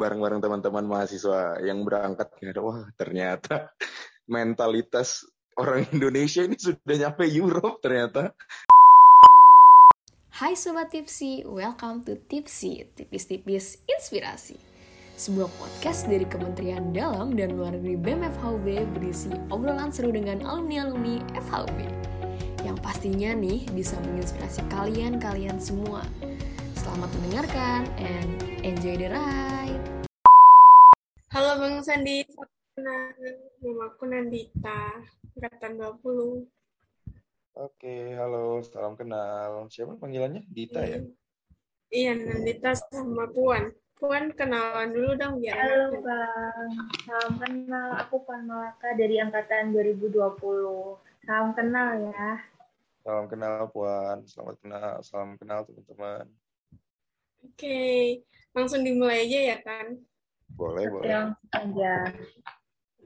bareng-bareng teman-teman mahasiswa yang berangkat wah ternyata mentalitas orang Indonesia ini sudah nyampe Europe ternyata. Hai Sobat Tipsy, welcome to Tipsy, tipis-tipis inspirasi. Sebuah podcast dari Kementerian Dalam dan Luar Negeri BEM FHUB berisi obrolan seru dengan alumni-alumni FHUB. Yang pastinya nih bisa menginspirasi kalian-kalian semua. Selamat mendengarkan and enjoy the ride. Halo Bang Sandi, nama aku Nandita, angkatan 20. Oke, halo, salam kenal. Siapa panggilannya? Dita ya? Iya, Nandita sama Puan. Puan kenalan dulu dong biar Halo Bang, salam kenal. Aku Puan Malaka dari angkatan 2020. Salam kenal ya. Salam kenal Puan, selamat kenal, salam kenal teman-teman. Oke, langsung dimulai aja ya kan? Boleh, boleh. Yang aja.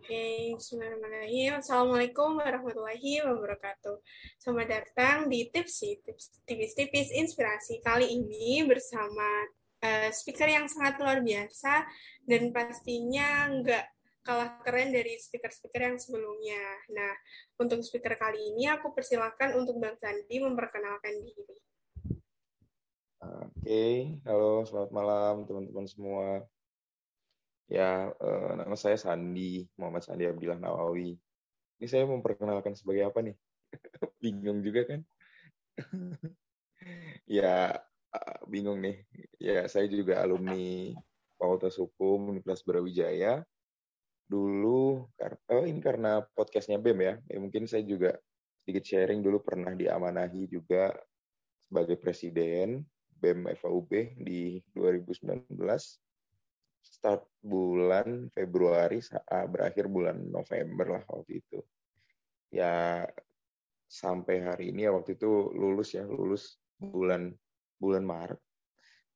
Oke, Bismillahirrahmanirrahim. Assalamualaikum warahmatullahi wabarakatuh. Selamat datang di Tipsy, tips tipis-tipis inspirasi. Kali ini bersama uh, speaker yang sangat luar biasa dan pastinya nggak kalah keren dari speaker-speaker yang sebelumnya. Nah, untuk speaker kali ini aku persilahkan untuk Bang Sandi memperkenalkan diri. Oke, halo, selamat malam teman-teman semua. Ya, eh, nama saya Sandi, Muhammad Sandi Abdillah Nawawi. Ini saya memperkenalkan sebagai apa nih? bingung juga kan? ya, uh, bingung nih. Ya, saya juga alumni Fakultas Hukum Universitas Brawijaya. Dulu, oh ini karena podcastnya BEM ya, ya mungkin saya juga sedikit sharing dulu pernah diamanahi juga sebagai presiden BEM FAUB di 2019 start bulan Februari berakhir bulan November lah waktu itu. Ya sampai hari ini ya waktu itu lulus ya lulus bulan bulan Maret.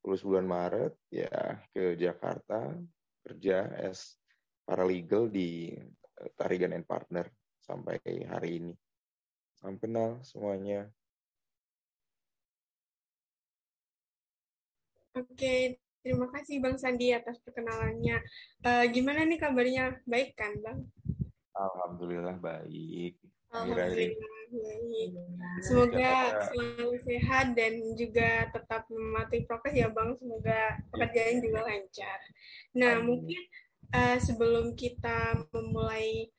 Lulus bulan Maret ya ke Jakarta kerja as paralegal di eh, Tarigan and Partner sampai hari ini. Salam kenal semuanya. Oke, terima kasih Bang Sandi atas perkenalannya. Uh, gimana nih kabarnya? Baik kan, Bang? Alhamdulillah baik. Alhamdulillah baik. Semoga selalu sehat dan juga tetap mematuhi prokes ya Bang. Semoga pekerjaan juga lancar. Nah, mungkin uh, sebelum kita memulai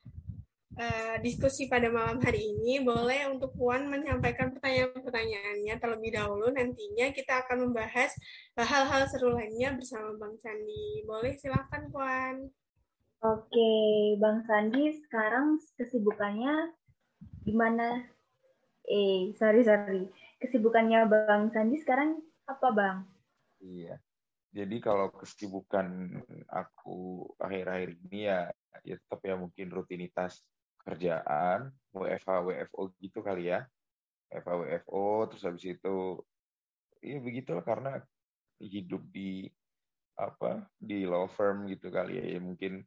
uh, diskusi pada malam hari ini, boleh untuk Puan menyampaikan pertanyaan-pertanyaannya terlebih dahulu. Nantinya kita akan membahas hal-hal seru lainnya bersama Bang Sandi. Boleh silakan Puan. Oke, Bang Sandi sekarang kesibukannya gimana? Eh, sorry sorry. Kesibukannya Bang Sandi sekarang apa Bang? Iya. Jadi kalau kesibukan aku akhir-akhir ini ya, ya tetap ya mungkin rutinitas kerjaan, WFH, WFO gitu kali ya. WFH, WFO, terus habis itu, ya begitulah karena hidup di apa di law firm gitu kali ya, ya mungkin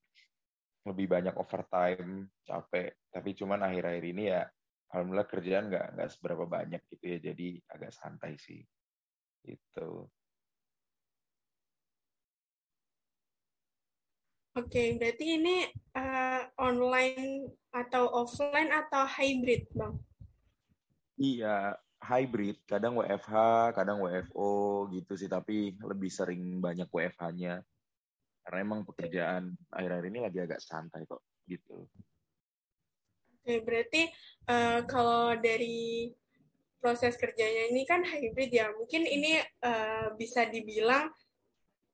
lebih banyak overtime capek. Tapi cuman akhir-akhir ini ya alhamdulillah kerjaan nggak nggak seberapa banyak gitu ya. Jadi agak santai sih. Itu Oke, berarti ini uh, online atau offline atau hybrid, Bang? Iya, hybrid. Kadang WFH, kadang WFO gitu sih, tapi lebih sering banyak WFH-nya. Karena emang pekerjaan akhir-akhir ini lagi agak santai kok, gitu. Oke, berarti uh, kalau dari proses kerjanya ini kan hybrid ya, mungkin ini uh, bisa dibilang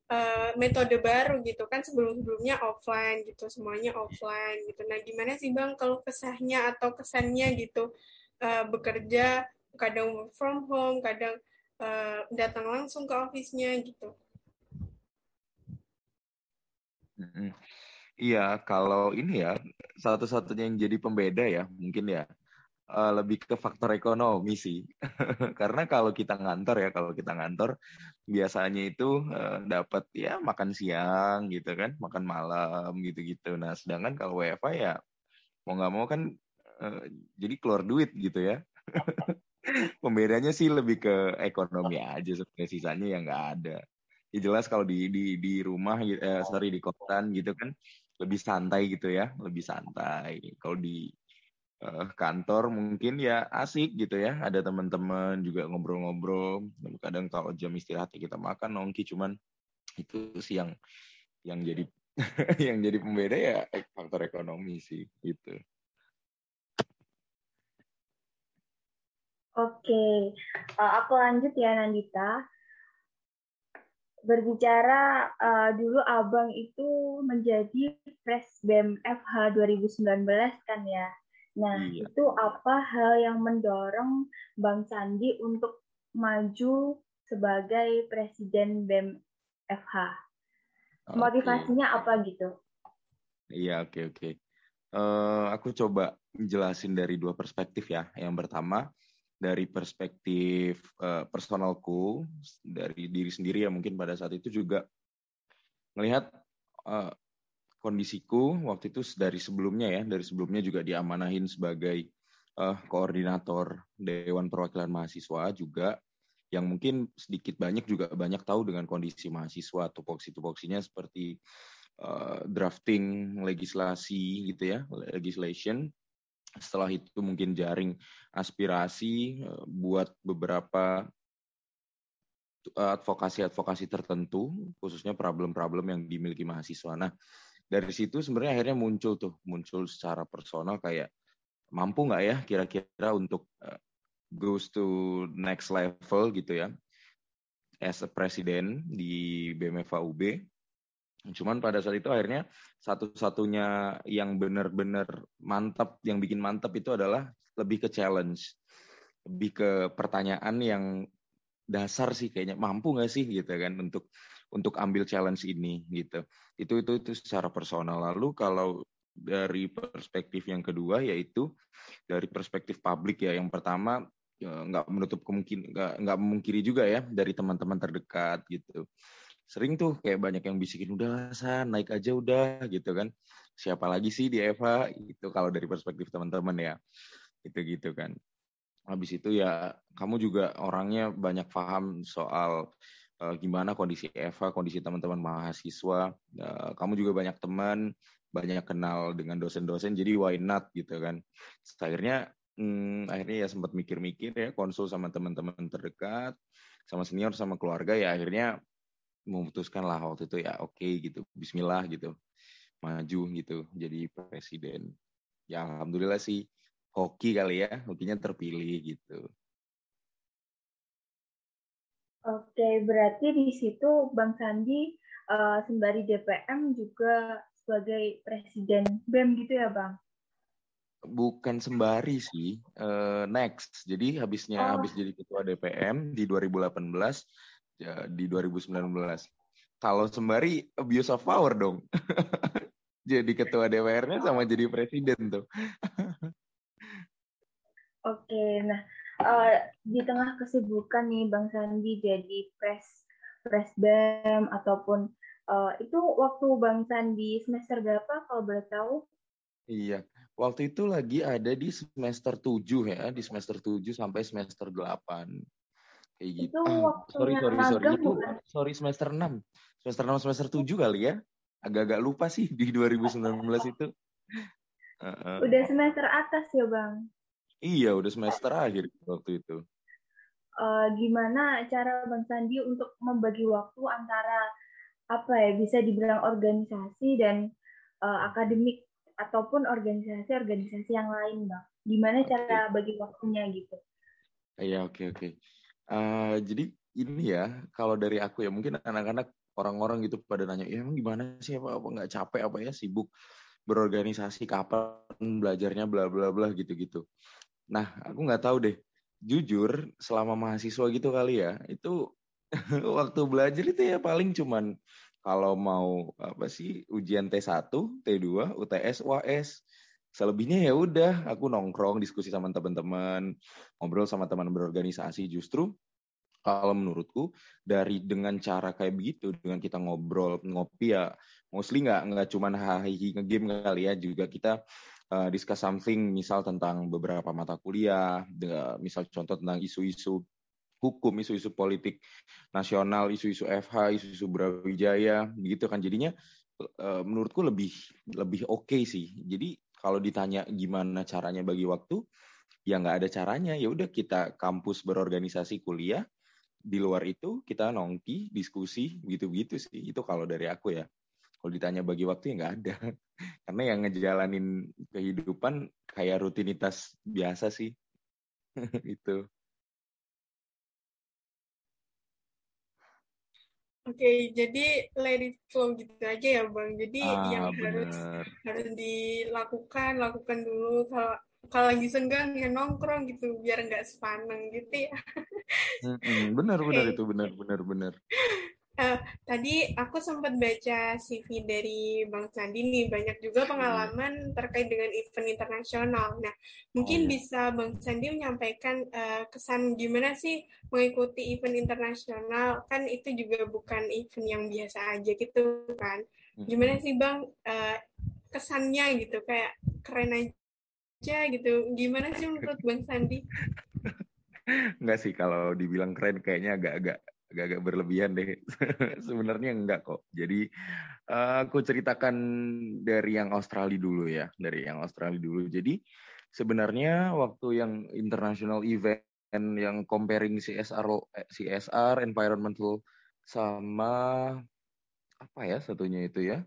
uh, metode baru gitu kan sebelum-sebelumnya offline gitu semuanya offline gitu. Nah gimana sih bang kalau kesahnya atau kesannya gitu? Uh, bekerja kadang work from home kadang uh, datang langsung ke office-nya gitu. Iya, kalau ini ya satu-satunya yang jadi pembeda ya mungkin ya uh, lebih ke faktor ekonomi sih. Karena kalau kita ngantor ya, kalau kita ngantor biasanya itu uh, dapat ya makan siang gitu kan, makan malam gitu-gitu. Nah, sedangkan kalau WFA ya mau nggak mau kan uh, jadi keluar duit gitu ya. Pembedanya sih lebih ke ekonomi aja sebenarnya sisanya ya nggak ada. ya jelas kalau di di di rumah eh, sorry di kosan gitu kan lebih santai gitu ya lebih santai kalau di uh, kantor mungkin ya asik gitu ya ada teman-teman juga ngobrol-ngobrol kadang kalau jam istirahat ya kita makan nongki cuman itu sih yang yang jadi yang jadi pembeda ya faktor ekonomi sih gitu. Oke, uh, aku lanjut ya Nandita. Berbicara uh, dulu Abang itu menjadi Pres BEM FH 2019 kan ya. Nah, iya. itu apa hal yang mendorong Bang Sandi untuk maju sebagai Presiden BEM FH? Motivasinya okay. apa gitu? Iya, oke okay, oke. Okay. Uh, eh, aku coba jelasin dari dua perspektif ya. Yang pertama dari perspektif uh, personalku dari diri sendiri ya mungkin pada saat itu juga melihat uh, kondisiku waktu itu dari sebelumnya ya dari sebelumnya juga diamanahin sebagai uh, koordinator Dewan Perwakilan Mahasiswa juga yang mungkin sedikit banyak juga banyak tahu dengan kondisi mahasiswa tupoksi-tupoksinya seperti uh, drafting legislasi gitu ya legislation setelah itu mungkin jaring aspirasi uh, buat beberapa advokasi-advokasi tertentu khususnya problem-problem yang dimiliki mahasiswa. Nah, dari situ sebenarnya akhirnya muncul tuh muncul secara personal kayak mampu nggak ya kira-kira untuk uh, goes to next level gitu ya as a presiden di BMFA UB. Cuman pada saat itu akhirnya satu-satunya yang benar-benar mantap, yang bikin mantap itu adalah lebih ke challenge, lebih ke pertanyaan yang dasar sih kayaknya mampu nggak sih gitu kan untuk untuk ambil challenge ini gitu. Itu itu itu secara personal. Lalu kalau dari perspektif yang kedua yaitu dari perspektif publik ya. Yang pertama Ya, nggak menutup kemungkin nggak nggak memungkiri juga ya dari teman-teman terdekat gitu sering tuh kayak banyak yang bisikin udah san naik aja udah gitu kan siapa lagi sih di Eva itu kalau dari perspektif teman-teman ya gitu gitu kan habis itu ya kamu juga orangnya banyak paham soal uh, gimana kondisi Eva kondisi teman-teman mahasiswa? Uh, kamu juga banyak teman banyak kenal dengan dosen-dosen jadi why not gitu kan? Akhirnya hmm, akhirnya ya sempat mikir-mikir ya konsul sama teman-teman terdekat sama senior sama keluarga ya akhirnya memutuskan lah waktu itu ya oke okay, gitu Bismillah gitu maju gitu jadi presiden. Ya alhamdulillah sih hoki kali ya hokinya terpilih gitu Oke, berarti di situ Bang Sandi uh, sembari DPM juga sebagai presiden BEM gitu ya, Bang? bukan sembari sih uh, next jadi habisnya oh. habis jadi ketua DPM di 2018 ya, di 2019 kalau sembari abuse of power dong jadi ketua DPR-nya sama jadi presiden tuh oke nah uh, di tengah kesibukan nih Bang Sandi jadi pres presbem ataupun uh, itu waktu Bang Sandi semester berapa kalau boleh tahu Iya, waktu itu lagi ada di semester 7 ya, di semester 7 sampai semester 8. Kayak gitu. Itu ah, sorry, sorry, sorry. Itu sorry semester 6. Semester 6 semester 7 kali ya. Agak-agak lupa sih di 2019 itu. Uh, uh. Udah semester atas ya, Bang? Iya, udah semester akhir waktu itu. Uh, gimana cara Bang Sandi untuk membagi waktu antara apa ya bisa dibilang organisasi dan uh, akademik ataupun organisasi-organisasi yang lain, Bang. Gimana okay. cara bagi waktunya gitu? Iya, oke okay, oke. Okay. Uh, eh, jadi ini ya, kalau dari aku ya mungkin anak-anak orang-orang gitu pada nanya, ya emang gimana sih apa apa nggak capek apa ya sibuk berorganisasi kapan belajarnya bla bla bla gitu-gitu. Nah, aku nggak tahu deh. Jujur, selama mahasiswa gitu kali ya, itu waktu belajar itu ya paling cuman kalau mau apa sih ujian T1, T2, UTS, UAS. Selebihnya ya udah aku nongkrong diskusi sama teman-teman, ngobrol sama teman berorganisasi justru kalau menurutku dari dengan cara kayak begitu dengan kita ngobrol ngopi ya mostly nggak nggak cuma hahihi ngegame kali ya juga kita uh, discuss something misal tentang beberapa mata kuliah misal contoh tentang isu-isu hukum, isu-isu politik nasional, isu-isu FH, isu-isu Brawijaya, gitu kan. Jadinya uh, menurutku lebih lebih oke okay sih. Jadi kalau ditanya gimana caranya bagi waktu, ya nggak ada caranya. Ya udah kita kampus berorganisasi kuliah, di luar itu kita nongki, diskusi, gitu-gitu sih. Itu kalau dari aku ya. Kalau ditanya bagi waktu ya nggak ada. Karena yang ngejalanin kehidupan kayak rutinitas biasa sih. itu. Oke, okay, jadi let it flow gitu aja ya Bang. Jadi ah, yang bener. harus harus dilakukan, lakukan dulu. Kalau kalau lagi senggang ya nongkrong gitu, biar nggak sepaneng gitu ya. Mm-mm, bener okay. bener itu bener bener bener. Uh, tadi aku sempat baca CV dari Bang Sandi nih, banyak juga hmm. pengalaman hmm. terkait dengan event internasional. Nah, mungkin oh, iya. bisa Bang Sandi menyampaikan uh, kesan gimana sih mengikuti event internasional? Kan itu juga bukan event yang biasa aja gitu kan. Hmm. Gimana sih Bang uh, kesannya gitu, kayak keren aja gitu. Gimana sih menurut Bang Sandi? Enggak sih, kalau dibilang keren kayaknya agak-agak agak-agak berlebihan deh. Sebenarnya enggak kok. Jadi uh, aku ceritakan dari yang Australia dulu ya, dari yang Australia dulu. Jadi sebenarnya waktu yang international event yang comparing CSR CSR environmental sama apa ya satunya itu ya.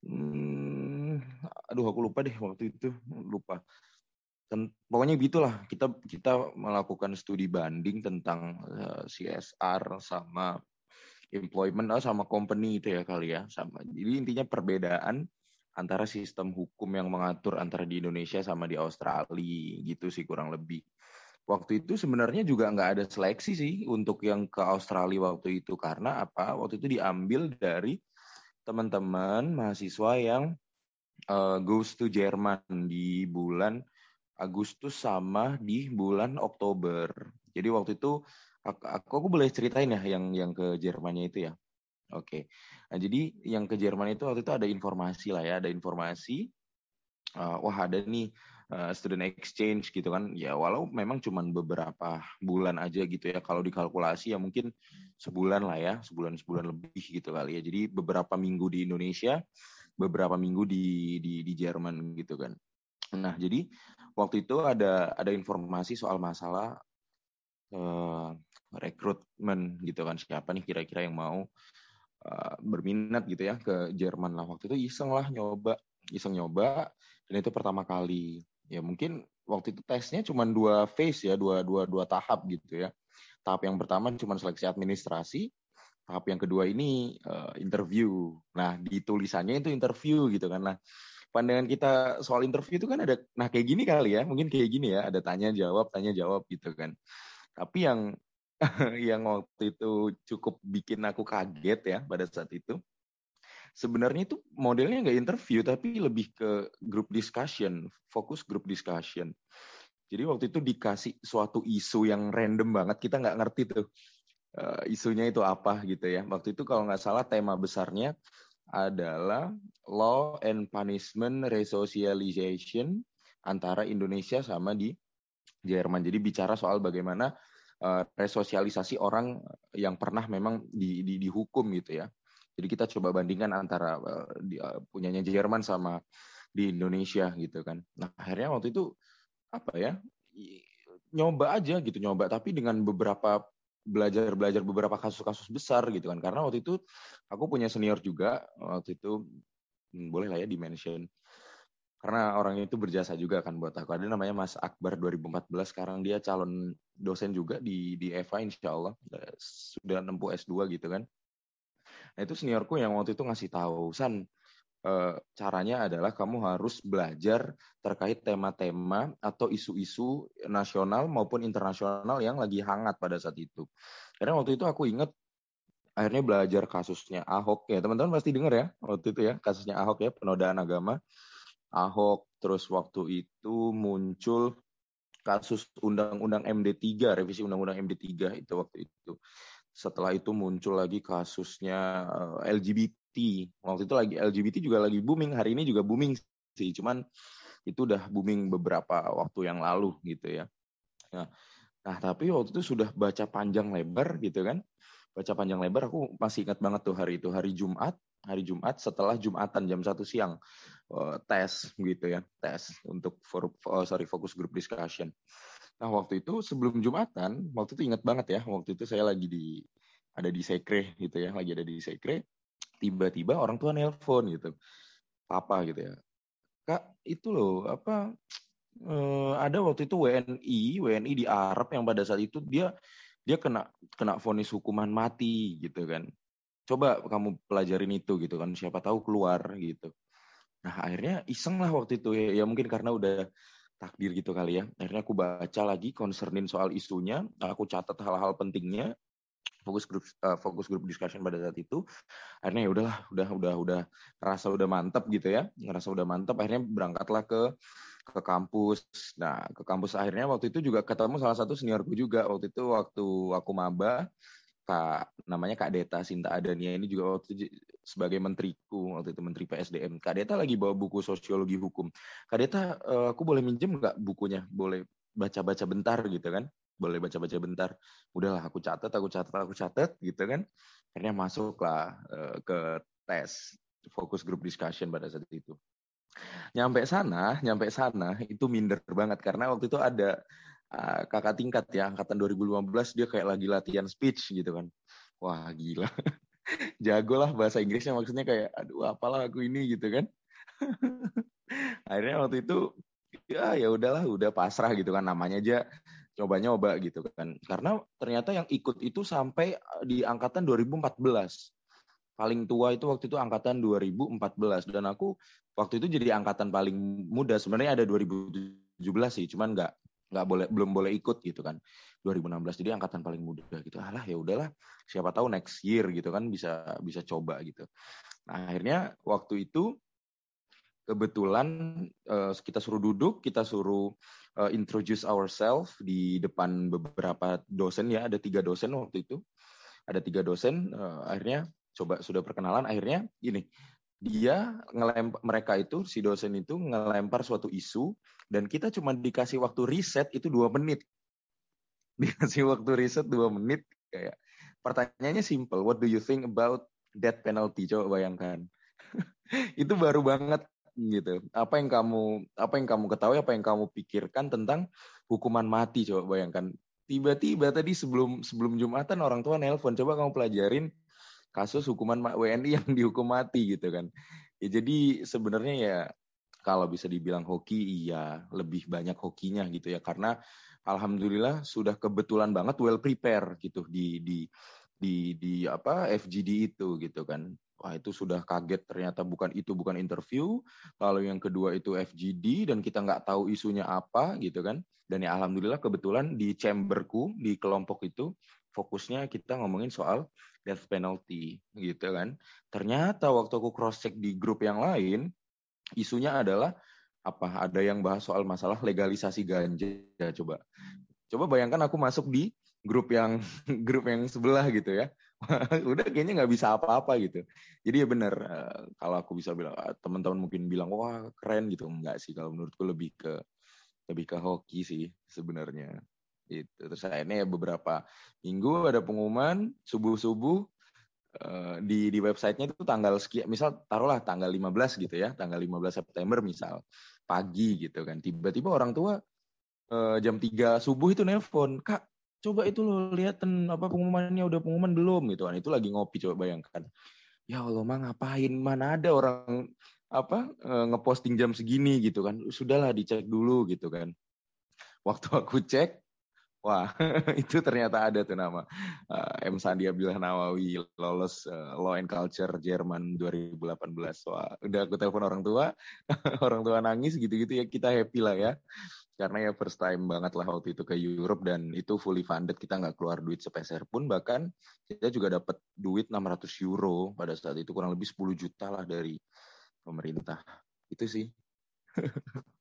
Hmm, aduh aku lupa deh waktu itu lupa pokoknya gitulah. Kita kita melakukan studi banding tentang uh, eh, CSR sama employment oh, sama company itu ya kali ya. Sama jadi intinya perbedaan antara sistem hukum yang mengatur antara di Indonesia sama di Australia gitu sih kurang lebih. Waktu itu sebenarnya juga nggak ada seleksi sih untuk yang ke Australia waktu itu. Karena apa? Waktu itu diambil dari teman-teman mahasiswa yang uh, goes to Jerman di bulan Agustus sama di bulan Oktober. Jadi waktu itu aku, aku, boleh ceritain ya yang yang ke Jermannya itu ya. Oke. Nah, jadi yang ke Jerman itu waktu itu ada informasi lah ya, ada informasi uh, wah ada nih uh, student exchange gitu kan. Ya walau memang cuma beberapa bulan aja gitu ya. Kalau dikalkulasi ya mungkin sebulan lah ya, sebulan sebulan lebih gitu kali ya. Jadi beberapa minggu di Indonesia, beberapa minggu di di di Jerman gitu kan. Nah, jadi waktu itu ada ada informasi soal masalah uh, rekrutmen gitu kan. Siapa nih kira-kira yang mau uh, berminat gitu ya ke Jerman. Lah waktu itu iseng lah nyoba iseng nyoba dan itu pertama kali. Ya mungkin waktu itu tesnya cuma dua phase ya dua dua dua tahap gitu ya. Tahap yang pertama cuma seleksi administrasi tahap yang kedua ini uh, interview. Nah di tulisannya itu interview gitu kan. Nah pandangan kita soal interview itu kan ada nah kayak gini kali ya mungkin kayak gini ya ada tanya jawab tanya jawab gitu kan. Tapi yang yang waktu itu cukup bikin aku kaget ya pada saat itu sebenarnya itu modelnya nggak interview tapi lebih ke group discussion fokus group discussion. Jadi waktu itu dikasih suatu isu yang random banget kita nggak ngerti tuh uh, isunya itu apa gitu ya. Waktu itu kalau nggak salah tema besarnya adalah law and punishment resocialization antara Indonesia sama di Jerman. Jadi bicara soal bagaimana uh, resosialisasi orang yang pernah memang di, di, dihukum gitu ya. Jadi kita coba bandingkan antara uh, punyanya Jerman sama di Indonesia gitu kan. Nah akhirnya waktu itu apa ya nyoba aja gitu nyoba tapi dengan beberapa belajar belajar beberapa kasus-kasus besar gitu kan. Karena waktu itu aku punya senior juga waktu itu hmm, boleh lah ya dimention. Karena orang itu berjasa juga kan buat aku. Ada namanya Mas Akbar 2014 sekarang dia calon dosen juga di di Eva Insya Allah. Sudah nempuh S2 gitu kan. Nah itu seniorku yang waktu itu ngasih tahu San caranya adalah kamu harus belajar terkait tema-tema atau isu-isu nasional maupun internasional yang lagi hangat pada saat itu. Karena waktu itu aku ingat akhirnya belajar kasusnya Ahok ya. Teman-teman pasti dengar ya waktu itu ya kasusnya Ahok ya penodaan agama Ahok. Terus waktu itu muncul kasus undang-undang MD3 revisi undang-undang MD3 itu waktu itu. Setelah itu muncul lagi kasusnya eh, LGBT Waktu itu lagi LGBT juga lagi booming, hari ini juga booming sih. Cuman itu udah booming beberapa waktu yang lalu gitu ya. Nah, Nah, tapi waktu itu sudah baca panjang lebar gitu kan. Baca panjang lebar, aku masih ingat banget tuh hari itu. Hari Jumat, hari Jumat setelah Jumatan jam satu siang. Uh, tes gitu ya, tes untuk for, uh, sorry fokus group discussion. Nah, waktu itu sebelum Jumatan, waktu itu ingat banget ya, waktu itu saya lagi di ada di sekre gitu ya, lagi ada di sekre. Tiba-tiba orang tua nelpon gitu. Papa gitu ya. Kak, itu loh apa uh, ada waktu itu WNI, WNI di Arab yang pada saat itu dia dia kena kena vonis hukuman mati gitu kan. Coba kamu pelajarin itu gitu kan, siapa tahu keluar gitu. Nah akhirnya iseng lah waktu itu ya, ya mungkin karena udah takdir gitu kali ya. Akhirnya aku baca lagi concernin soal isunya, aku catat hal-hal pentingnya, fokus grup uh, fokus grup discussion pada saat itu akhirnya ya udahlah udah udah udah ngerasa udah mantep gitu ya ngerasa udah mantep akhirnya berangkatlah ke ke kampus. Nah, ke kampus akhirnya waktu itu juga ketemu salah satu seniorku juga. Waktu itu waktu aku maba, Kak namanya Kak Deta Sinta Adania ini juga waktu itu sebagai menteriku waktu itu menteri PSDM. Kak Deta lagi bawa buku sosiologi hukum. Kak Deta, eh, aku boleh minjem nggak bukunya? Boleh baca-baca bentar gitu kan? Boleh baca-baca bentar. Udahlah aku catat, aku catat, aku catat gitu kan. Akhirnya masuklah uh, ke tes fokus group discussion pada saat itu nyampe sana, nyampe sana itu minder banget karena waktu itu ada uh, kakak tingkat ya angkatan 2015 dia kayak lagi latihan speech gitu kan. Wah, gila. Jago lah bahasa Inggrisnya maksudnya kayak aduh apalah aku ini gitu kan. Akhirnya waktu itu ya ya udahlah udah pasrah gitu kan namanya aja coba-nyoba gitu kan. Karena ternyata yang ikut itu sampai di angkatan 2014 paling tua itu waktu itu angkatan 2014 dan aku waktu itu jadi angkatan paling muda. Sebenarnya ada 2017 sih cuman nggak nggak boleh belum boleh ikut gitu kan. 2016 jadi angkatan paling muda gitu. Alah ya udahlah siapa tahu next year gitu kan bisa bisa coba gitu. Nah akhirnya waktu itu kebetulan uh, kita suruh duduk kita suruh uh, introduce ourselves di depan beberapa dosen ya. Ada tiga dosen waktu itu. Ada tiga dosen uh, akhirnya coba sudah perkenalan akhirnya gini. Dia ngelempar mereka itu si dosen itu ngelempar suatu isu dan kita cuma dikasih waktu riset itu dua menit. Dikasih waktu riset dua menit kayak pertanyaannya simple what do you think about death penalty? Coba bayangkan. Itu baru banget gitu. Apa yang kamu apa yang kamu ketahui apa yang kamu pikirkan tentang hukuman mati coba bayangkan. Tiba-tiba tadi sebelum sebelum jumatan orang tua nelpon coba kamu pelajarin kasus hukuman WNI yang dihukum mati gitu kan. Ya, jadi sebenarnya ya kalau bisa dibilang hoki iya lebih banyak hokinya gitu ya. Karena alhamdulillah sudah kebetulan banget well prepare gitu di di di di apa FGD itu gitu kan. Wah itu sudah kaget ternyata bukan itu bukan interview. Lalu yang kedua itu FGD dan kita nggak tahu isunya apa gitu kan. Dan ya alhamdulillah kebetulan di chamberku di kelompok itu fokusnya kita ngomongin soal death penalty gitu kan. Ternyata waktu aku cross check di grup yang lain, isunya adalah apa? Ada yang bahas soal masalah legalisasi ganja coba. Coba bayangkan aku masuk di grup yang grup yang sebelah gitu ya. Udah kayaknya nggak bisa apa-apa gitu. Jadi ya benar eh, kalau aku bisa bilang ah, teman-teman mungkin bilang wah keren gitu enggak sih kalau menurutku lebih ke lebih ke hoki sih sebenarnya. Itu. Terus akhirnya ya beberapa minggu ada pengumuman subuh-subuh uh, di di websitenya itu tanggal sekian, misal taruhlah tanggal 15 gitu ya, tanggal 15 September misal pagi gitu kan. Tiba-tiba orang tua jam 3 subuh itu nelpon, "Kak, coba itu lo liatin apa pengumumannya udah pengumuman belum?" gitu kan. Itu lagi ngopi coba bayangkan. Ya Allah, mah ngapain? Mana ada orang apa uh, ngeposting jam segini gitu kan. Sudahlah dicek dulu gitu kan. Waktu aku cek Wah, itu ternyata ada tuh nama uh, M. Sandi Abdullah Nawawi lolos uh, Law and Culture Jerman 2018. Wah, udah aku telepon orang tua, orang tua nangis gitu-gitu ya kita happy lah ya. Karena ya first time banget lah waktu itu ke Europe dan itu fully funded, kita nggak keluar duit sepeser pun, bahkan kita juga dapat duit 600 euro pada saat itu kurang lebih 10 juta lah dari pemerintah. Itu sih.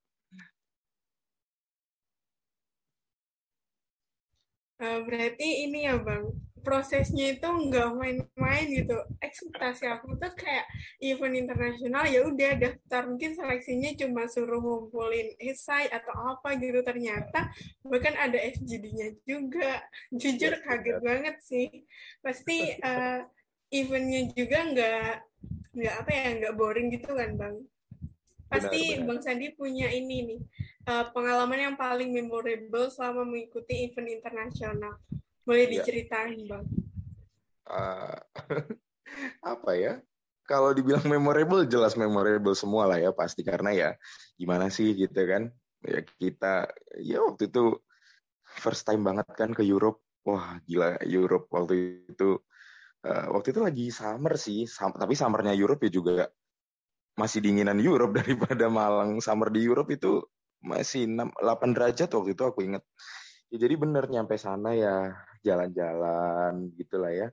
Uh, berarti ini ya bang, prosesnya itu nggak main-main gitu. Ekspektasi aku tuh kayak event internasional ya udah daftar mungkin seleksinya cuma suruh ngumpulin esai atau apa gitu ternyata bahkan ada FGD-nya juga. Jujur ya, kaget ya. banget sih. Pasti uh, eventnya juga nggak nggak apa ya nggak boring gitu kan bang. Pasti benar, benar. Bang Sandi punya ini nih uh, pengalaman yang paling memorable selama mengikuti event internasional? Boleh iya. diceritain, ya. Bang? Uh, apa ya? Kalau dibilang memorable, jelas memorable semua lah ya pasti karena ya gimana sih gitu kan? Ya kita ya waktu itu first time banget kan ke Europe. Wah gila Europe waktu itu. Uh, waktu itu lagi summer sih, Sam tapi summernya Europe ya juga masih dinginan Europe daripada Malang summer di Europe itu masih 6, 8 derajat waktu itu aku inget. Ya, jadi bener nyampe sana ya jalan-jalan gitulah ya.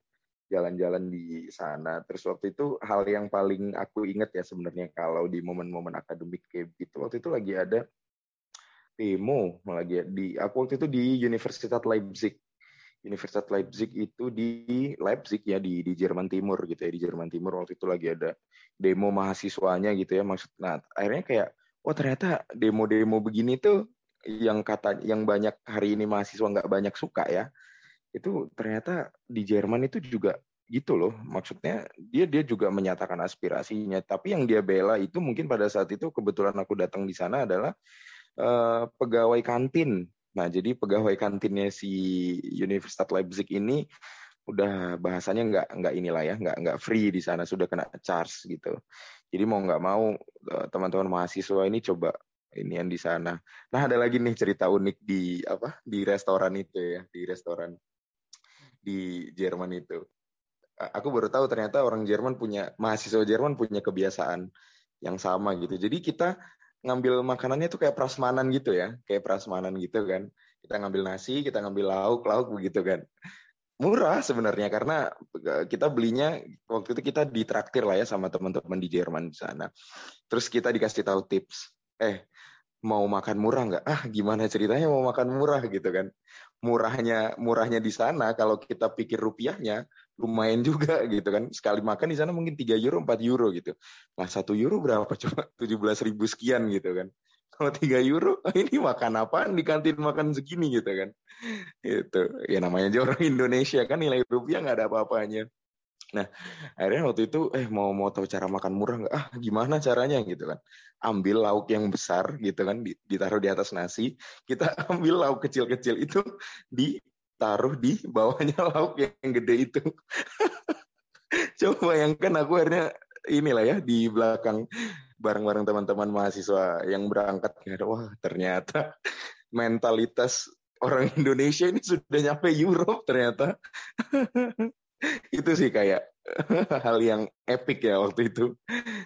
Jalan-jalan di sana. Terus waktu itu hal yang paling aku inget ya sebenarnya kalau di momen-momen akademik kayak gitu. Waktu itu lagi ada demo lagi di aku waktu itu di Universitas Leipzig. Universitas Leipzig itu di Leipzig ya di di Jerman Timur gitu ya di Jerman Timur waktu itu lagi ada demo mahasiswanya gitu ya maksud nah akhirnya kayak oh ternyata demo-demo begini tuh yang kata yang banyak hari ini mahasiswa nggak banyak suka ya itu ternyata di Jerman itu juga gitu loh. Maksudnya dia dia juga menyatakan aspirasinya. Tapi yang dia bela itu mungkin pada saat itu kebetulan aku datang di sana adalah uh, pegawai kantin. Nah jadi pegawai kantinnya si Universitas Leipzig ini udah bahasanya nggak nggak inilah ya nggak nggak free di sana sudah kena charge gitu jadi mau nggak mau eh, teman-teman mahasiswa ini coba ini yang di sana. Nah ada lagi nih cerita unik di apa di restoran itu ya di restoran di Jerman itu. Aku baru tahu ternyata orang Jerman punya mahasiswa Jerman punya kebiasaan yang sama gitu. Jadi kita ngambil makanannya tuh kayak prasmanan gitu ya, kayak prasmanan gitu kan. Kita ngambil nasi, kita ngambil lauk, lauk begitu kan murah sebenarnya karena eh, kita belinya waktu itu kita ditraktir lah ya sama teman-teman di Jerman di sana. Terus kita dikasih tahu tips. Eh, mau makan murah nggak? Ah, gimana ceritanya mau makan murah gitu kan? Murahnya murahnya di sana kalau kita pikir rupiahnya lumayan juga gitu kan. Sekali makan di sana mungkin 3 euro, 4 euro gitu. Nah, satu euro berapa? Cuma 17 ribu sekian gitu kan kalau 3 euro ini makan apaan? Di kantin makan segini gitu kan. Itu ya namanya aja orang Indonesia kan nilai rupiah nggak ada apa-apanya. Nah akhirnya waktu itu eh mau mau tahu cara makan murah nggak? Ah gimana caranya? Gitu kan. Ambil lauk yang besar gitu kan ditaruh di atas nasi. Kita ambil lauk kecil-kecil itu ditaruh di bawahnya lauk yang gede itu. Coba bayangkan aku akhirnya inilah ya di belakang bareng-bareng teman-teman mahasiswa yang berangkat. Wah ternyata mentalitas orang Indonesia ini sudah nyampe Europe ternyata. Itu sih kayak hal yang epic ya waktu itu.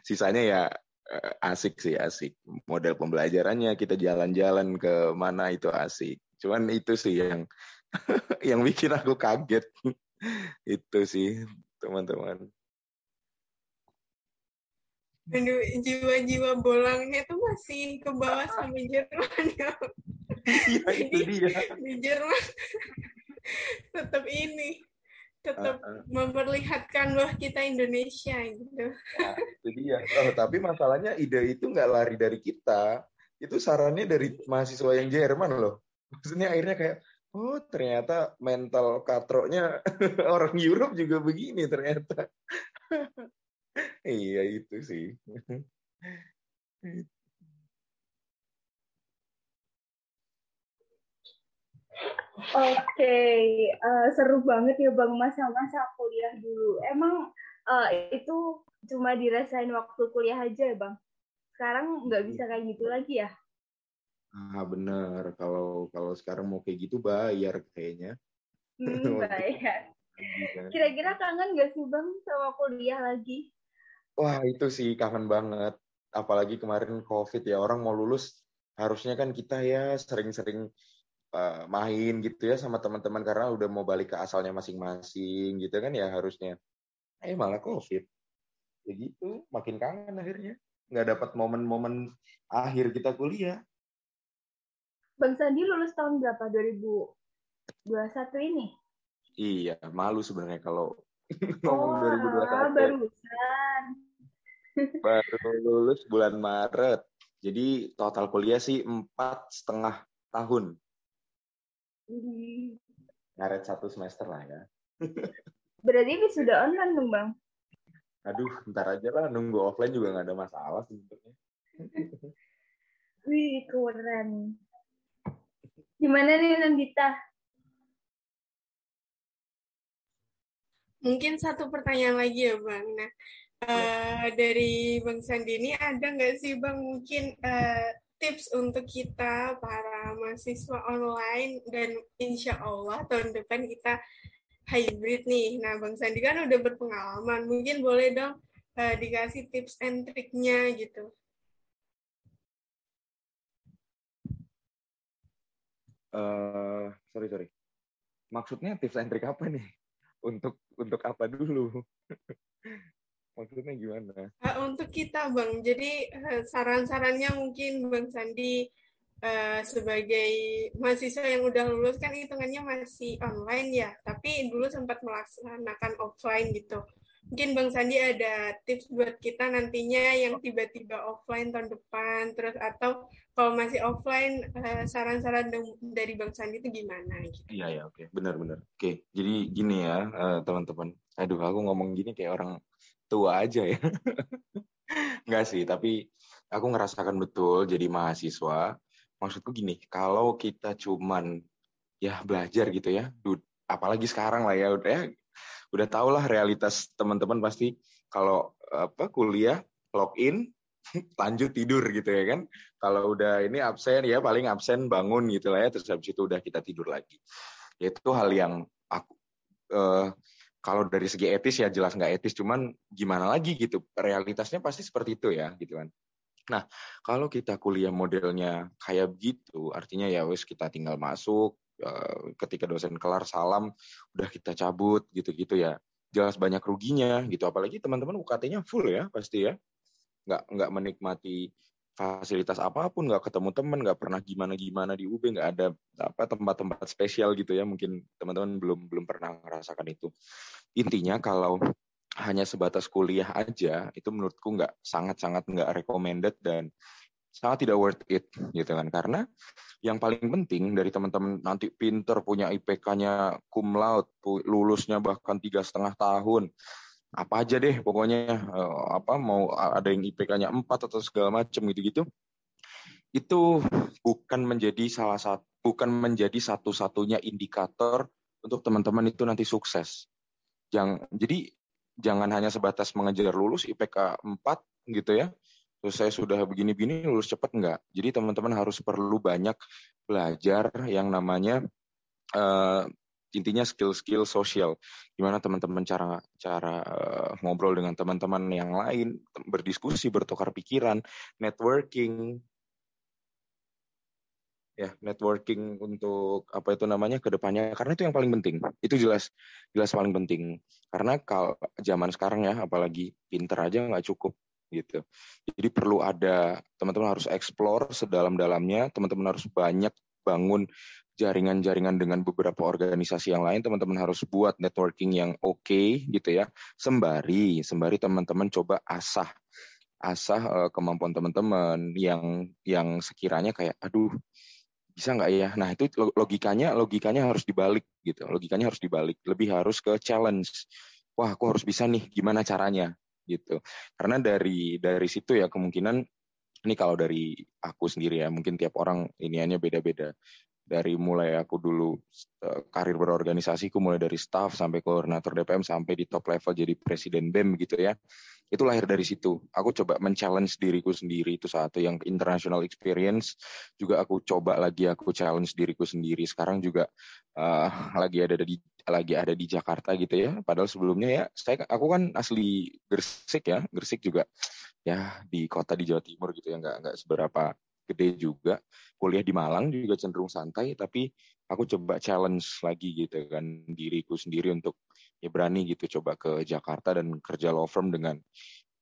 Sisanya ya eh, asik sih asik. Model pembelajarannya kita jalan-jalan ke mana itu asik. Cuman itu sih yang yang bikin aku kaget. Itu sih teman-teman Aduh, jiwa-jiwa bolangnya tuh masih ke bawah sampai Jerman ya. Iya, itu dia. Di Jerman tetap ini, tetap uh, uh. memperlihatkan bahwa kita Indonesia gitu. Nah, itu dia. Oh, tapi masalahnya ide itu nggak lari dari kita. Itu sarannya dari mahasiswa yang Jerman loh. Maksudnya akhirnya kayak, oh ternyata mental katroknya orang Europe juga begini ternyata iya itu sih. Oke, uh, seru banget ya Bang masa-masa kuliah dulu. Emang uh, itu cuma dirasain waktu kuliah aja ya Bang? Sekarang nggak bisa kayak gitu lagi ya? Ah bener, kalau kalau sekarang mau kayak gitu bayar kayaknya. Hmm, bayar. Kira-kira kangen gak sih Bang sama kuliah lagi? Wah, itu sih kangen banget. Apalagi kemarin COVID ya, orang mau lulus harusnya kan kita ya sering-sering uh, main gitu ya sama teman-teman karena udah mau balik ke asalnya masing-masing gitu kan ya harusnya. Eh malah COVID. Ya gitu, makin kangen akhirnya. Nggak dapat momen-momen akhir kita kuliah. Bang Sandi lulus tahun berapa? 2000? 21 ini? Iya, malu sebenarnya kalau ngomong oh, 2021. Barusan. Baru lulus bulan Maret. Jadi total kuliah sih empat setengah tahun. Ngaret satu semester lah ya. Berarti ini sudah online dong bang? Aduh, ntar aja lah nunggu offline juga nggak ada masalah sebenarnya. Wih, keren. Gimana nih Nandita? Mungkin satu pertanyaan lagi ya bang. Nah, uh, dari Bang Sandi ini ada nggak sih bang mungkin uh, tips untuk kita para mahasiswa online dan insya Allah tahun depan kita hybrid nih. Nah, Bang Sandi kan udah berpengalaman, mungkin boleh dong uh, dikasih tips and triknya gitu. Uh, sorry sorry. Maksudnya tips and trik apa nih? Untuk untuk apa dulu? Maksudnya gimana? Uh, untuk kita, Bang. Jadi uh, saran-sarannya mungkin Bang Sandi uh, sebagai mahasiswa yang udah lulus kan hitungannya masih online ya, tapi dulu sempat melaksanakan offline gitu. Mungkin Bang Sandi ada tips buat kita nantinya yang tiba-tiba offline tahun depan, terus atau kalau masih offline saran-saran dari Bang Sandi itu gimana? Gitu. Iya ya, oke, okay. benar-benar. Oke, okay. jadi gini ya teman-teman. Aduh, aku ngomong gini kayak orang tua aja ya. Enggak sih, tapi aku ngerasakan betul jadi mahasiswa. Maksudku gini, kalau kita cuman ya belajar gitu ya, apalagi sekarang lah ya udah ya, udah tau lah realitas teman-teman pasti kalau apa kuliah login lanjut tidur gitu ya kan. Kalau udah ini absen ya paling absen bangun gitu lah ya terus habis itu udah kita tidur lagi. Itu hal yang aku uh, kalau dari segi etis ya jelas nggak etis, cuman gimana lagi gitu, realitasnya pasti seperti itu ya gitu kan. Nah, kalau kita kuliah modelnya kayak begitu, artinya ya wes kita tinggal masuk, eh, ketika dosen kelar salam, udah kita cabut gitu-gitu ya. Jelas banyak ruginya gitu, apalagi teman-teman UKT-nya full ya pasti ya. Nggak, nggak menikmati fasilitas apa pun nggak ketemu temen nggak pernah gimana gimana di UB nggak ada apa tempat-tempat spesial gitu ya mungkin teman-teman belum belum pernah merasakan itu intinya kalau hanya sebatas kuliah aja itu menurutku nggak sangat sangat nggak recommended dan sangat tidak worth it gitu kan karena yang paling penting dari teman-teman nanti pinter punya IPK-nya cum laude lulusnya bahkan tiga setengah tahun apa aja deh pokoknya uh, apa mau ada yang IPK-nya 4 atau segala macam gitu-gitu itu bukan menjadi salah satu bukan menjadi satu-satunya indikator untuk teman-teman itu nanti sukses. Jangan jadi jangan hanya sebatas mengejar lulus IPK 4 gitu ya. Terus saya sudah begini-begini lulus cepat enggak. Jadi teman-teman harus perlu banyak belajar yang namanya uh, intinya skill-skill sosial. Gimana teman-teman cara cara uh, ngobrol dengan teman-teman yang lain berdiskusi bertukar pikiran networking. Ya networking untuk apa itu namanya ke depannya karena itu yang paling penting. Itu jelas jelas paling penting. Karena kalau zaman sekarang ya apalagi pinter aja nggak cukup gitu jadi perlu ada teman-teman harus explore sedalam-dalamnya teman-teman harus banyak bangun jaringan-jaringan dengan beberapa organisasi yang lain, teman-teman harus buat networking yang oke okay, gitu ya. Sembari, sembari teman-teman coba asah asah uh, kemampuan teman-teman yang yang sekiranya kayak aduh bisa nggak ya? Nah itu logikanya logikanya harus dibalik gitu. Logikanya harus dibalik. Lebih harus ke challenge. Wah, aku harus bisa nih. Gimana caranya? Gitu. Karena dari dari situ ya kemungkinan ini kalau dari aku sendiri ya mungkin tiap orang iniannya beda-beda dari mulai aku dulu uh, karir berorganisasi, aku mulai dari staff sampai koordinator DPM sampai di top level jadi presiden BEM gitu ya. Itu lahir dari situ. Aku coba men-challenge diriku sendiri itu satu yang international experience. Juga aku coba lagi aku challenge diriku sendiri. Sekarang juga uh, lagi ada di lagi ada di Jakarta gitu ya. Padahal sebelumnya ya saya aku kan asli Gresik ya. Gresik juga ya di kota di Jawa Timur gitu ya nggak nggak seberapa gede juga. Kuliah di Malang juga cenderung santai, tapi aku coba challenge lagi gitu kan diriku sendiri untuk ya berani gitu coba ke Jakarta dan kerja law firm dengan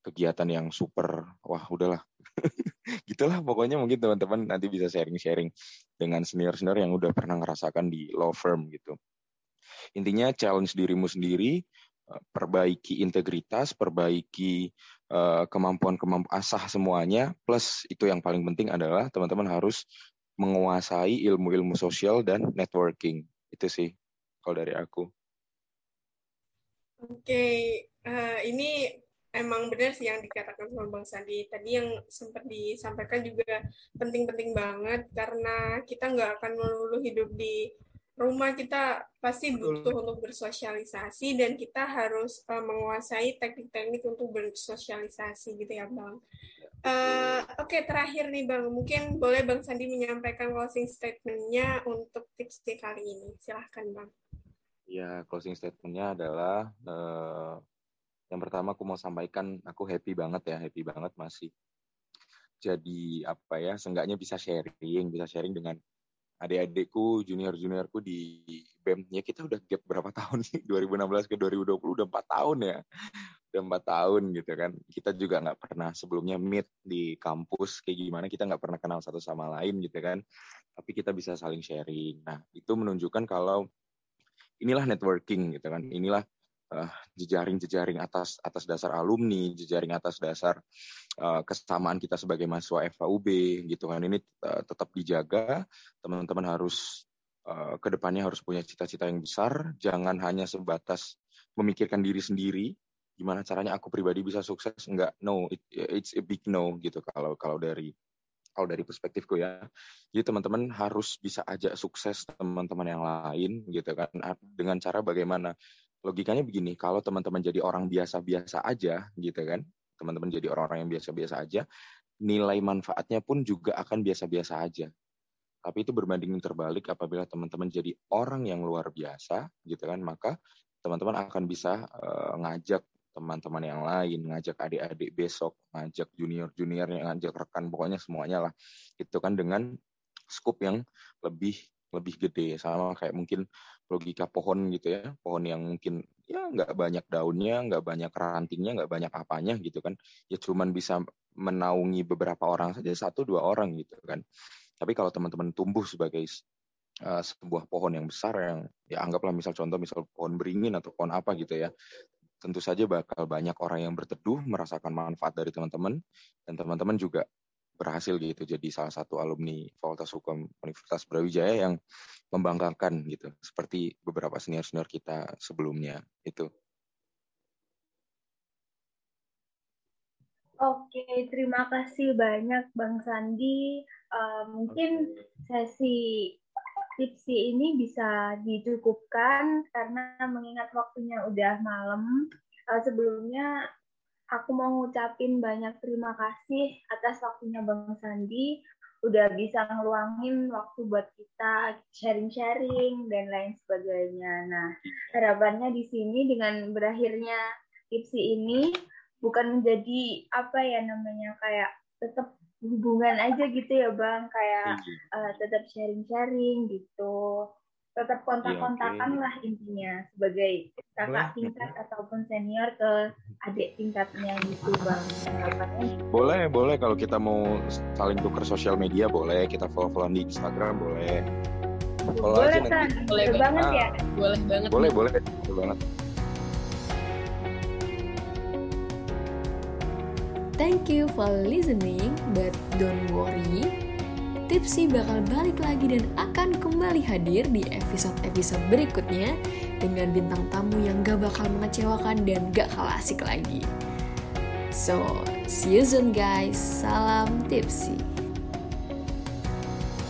kegiatan yang super wah udahlah gitulah pokoknya mungkin teman-teman nanti bisa sharing-sharing dengan senior-senior yang udah pernah ngerasakan di law firm gitu. Intinya challenge dirimu sendiri, eh, perbaiki integritas, perbaiki kemampuan-kemampuan asah semuanya, plus itu yang paling penting adalah teman-teman harus menguasai ilmu-ilmu sosial dan networking. Itu sih kalau dari aku. Oke, okay. uh, ini emang benar sih yang dikatakan sama Bang Sandi. Tadi yang sempat disampaikan juga penting-penting banget karena kita nggak akan melulu hidup di rumah kita pasti butuh untuk bersosialisasi dan kita harus uh, menguasai teknik-teknik untuk bersosialisasi gitu ya bang. Uh, Oke okay, terakhir nih bang, mungkin boleh bang Sandi menyampaikan closing statementnya untuk tips kali ini. Silahkan bang. Ya closing statementnya adalah uh, yang pertama aku mau sampaikan aku happy banget ya, happy banget masih jadi apa ya, seenggaknya bisa sharing, bisa sharing dengan adik-adikku, junior-juniorku di BEM. Ya kita udah gap berapa tahun sih? 2016 ke 2020 udah empat tahun ya. Udah empat tahun gitu kan. Kita juga nggak pernah sebelumnya meet di kampus kayak gimana. Kita nggak pernah kenal satu sama lain gitu kan. Tapi kita bisa saling sharing. Nah itu menunjukkan kalau inilah networking gitu kan. Inilah uh, jejaring-jejaring atas atas dasar alumni, jejaring atas dasar uh, kesamaan kita sebagai mahasiswa FAUB gitu kan ini uh, tetap dijaga. Teman-teman harus uh, ke depannya harus punya cita-cita yang besar, jangan hanya sebatas memikirkan diri sendiri. Gimana caranya aku pribadi bisa sukses? Enggak, no, it, it's a big no gitu kalau kalau dari kalau dari perspektifku ya. Jadi teman-teman harus bisa ajak sukses teman-teman yang lain gitu kan dengan cara bagaimana logikanya begini, kalau teman-teman jadi orang biasa-biasa aja gitu kan, teman-teman jadi orang-orang yang biasa-biasa aja, nilai manfaatnya pun juga akan biasa-biasa aja. Tapi itu berbanding terbalik apabila teman-teman jadi orang yang luar biasa gitu kan, maka teman-teman akan bisa uh, ngajak teman-teman yang lain, ngajak adik-adik besok, ngajak junior-junior, ngajak rekan, pokoknya semuanya lah. Itu kan dengan scope yang lebih lebih gede sama kayak mungkin logika pohon gitu ya. Pohon yang mungkin ya nggak banyak daunnya nggak banyak rantingnya nggak banyak apanya gitu kan. Ya cuman bisa menaungi beberapa orang saja satu dua orang gitu kan. Tapi kalau teman-teman tumbuh sebagai uh, sebuah pohon yang besar yang ya anggaplah misal contoh misal pohon beringin atau pohon apa gitu ya. Tentu saja bakal banyak orang yang berteduh merasakan manfaat dari teman-teman. Dan teman-teman juga berhasil gitu jadi salah satu alumni Fakultas Hukum Universitas Brawijaya yang membanggakan gitu seperti beberapa senior-senior kita sebelumnya itu. Oke, terima kasih banyak Bang Sandi. Uh, mungkin sesi tipsi ini bisa dicukupkan karena mengingat waktunya udah malam. Uh, sebelumnya aku mau ngucapin banyak terima kasih atas waktunya Bang Sandi. Udah bisa ngeluangin waktu buat kita sharing-sharing dan lain sebagainya. Nah, harapannya di sini dengan berakhirnya tipsi ini bukan menjadi apa ya namanya kayak tetap hubungan aja gitu ya bang. Kayak uh, tetap sharing-sharing gitu tetap kontak-kontakan ya, okay. lah intinya sebagai kakak tingkat ataupun senior ke adik tingkatnya gitu bang. Boleh boleh. Kalau kita mau saling tuker sosial media boleh. Kita follow follow di Instagram boleh. Follow boleh aja kan boleh banget ya. Boleh banget. Boleh boleh. Boleh banget. Thank you for listening, but don't worry, Tipsy bakal balik lagi dan akan kembali hadir di episode-episode berikutnya dengan bintang tamu yang gak bakal mengecewakan dan gak kalah asik lagi. So, see you soon guys. Salam Tipsy.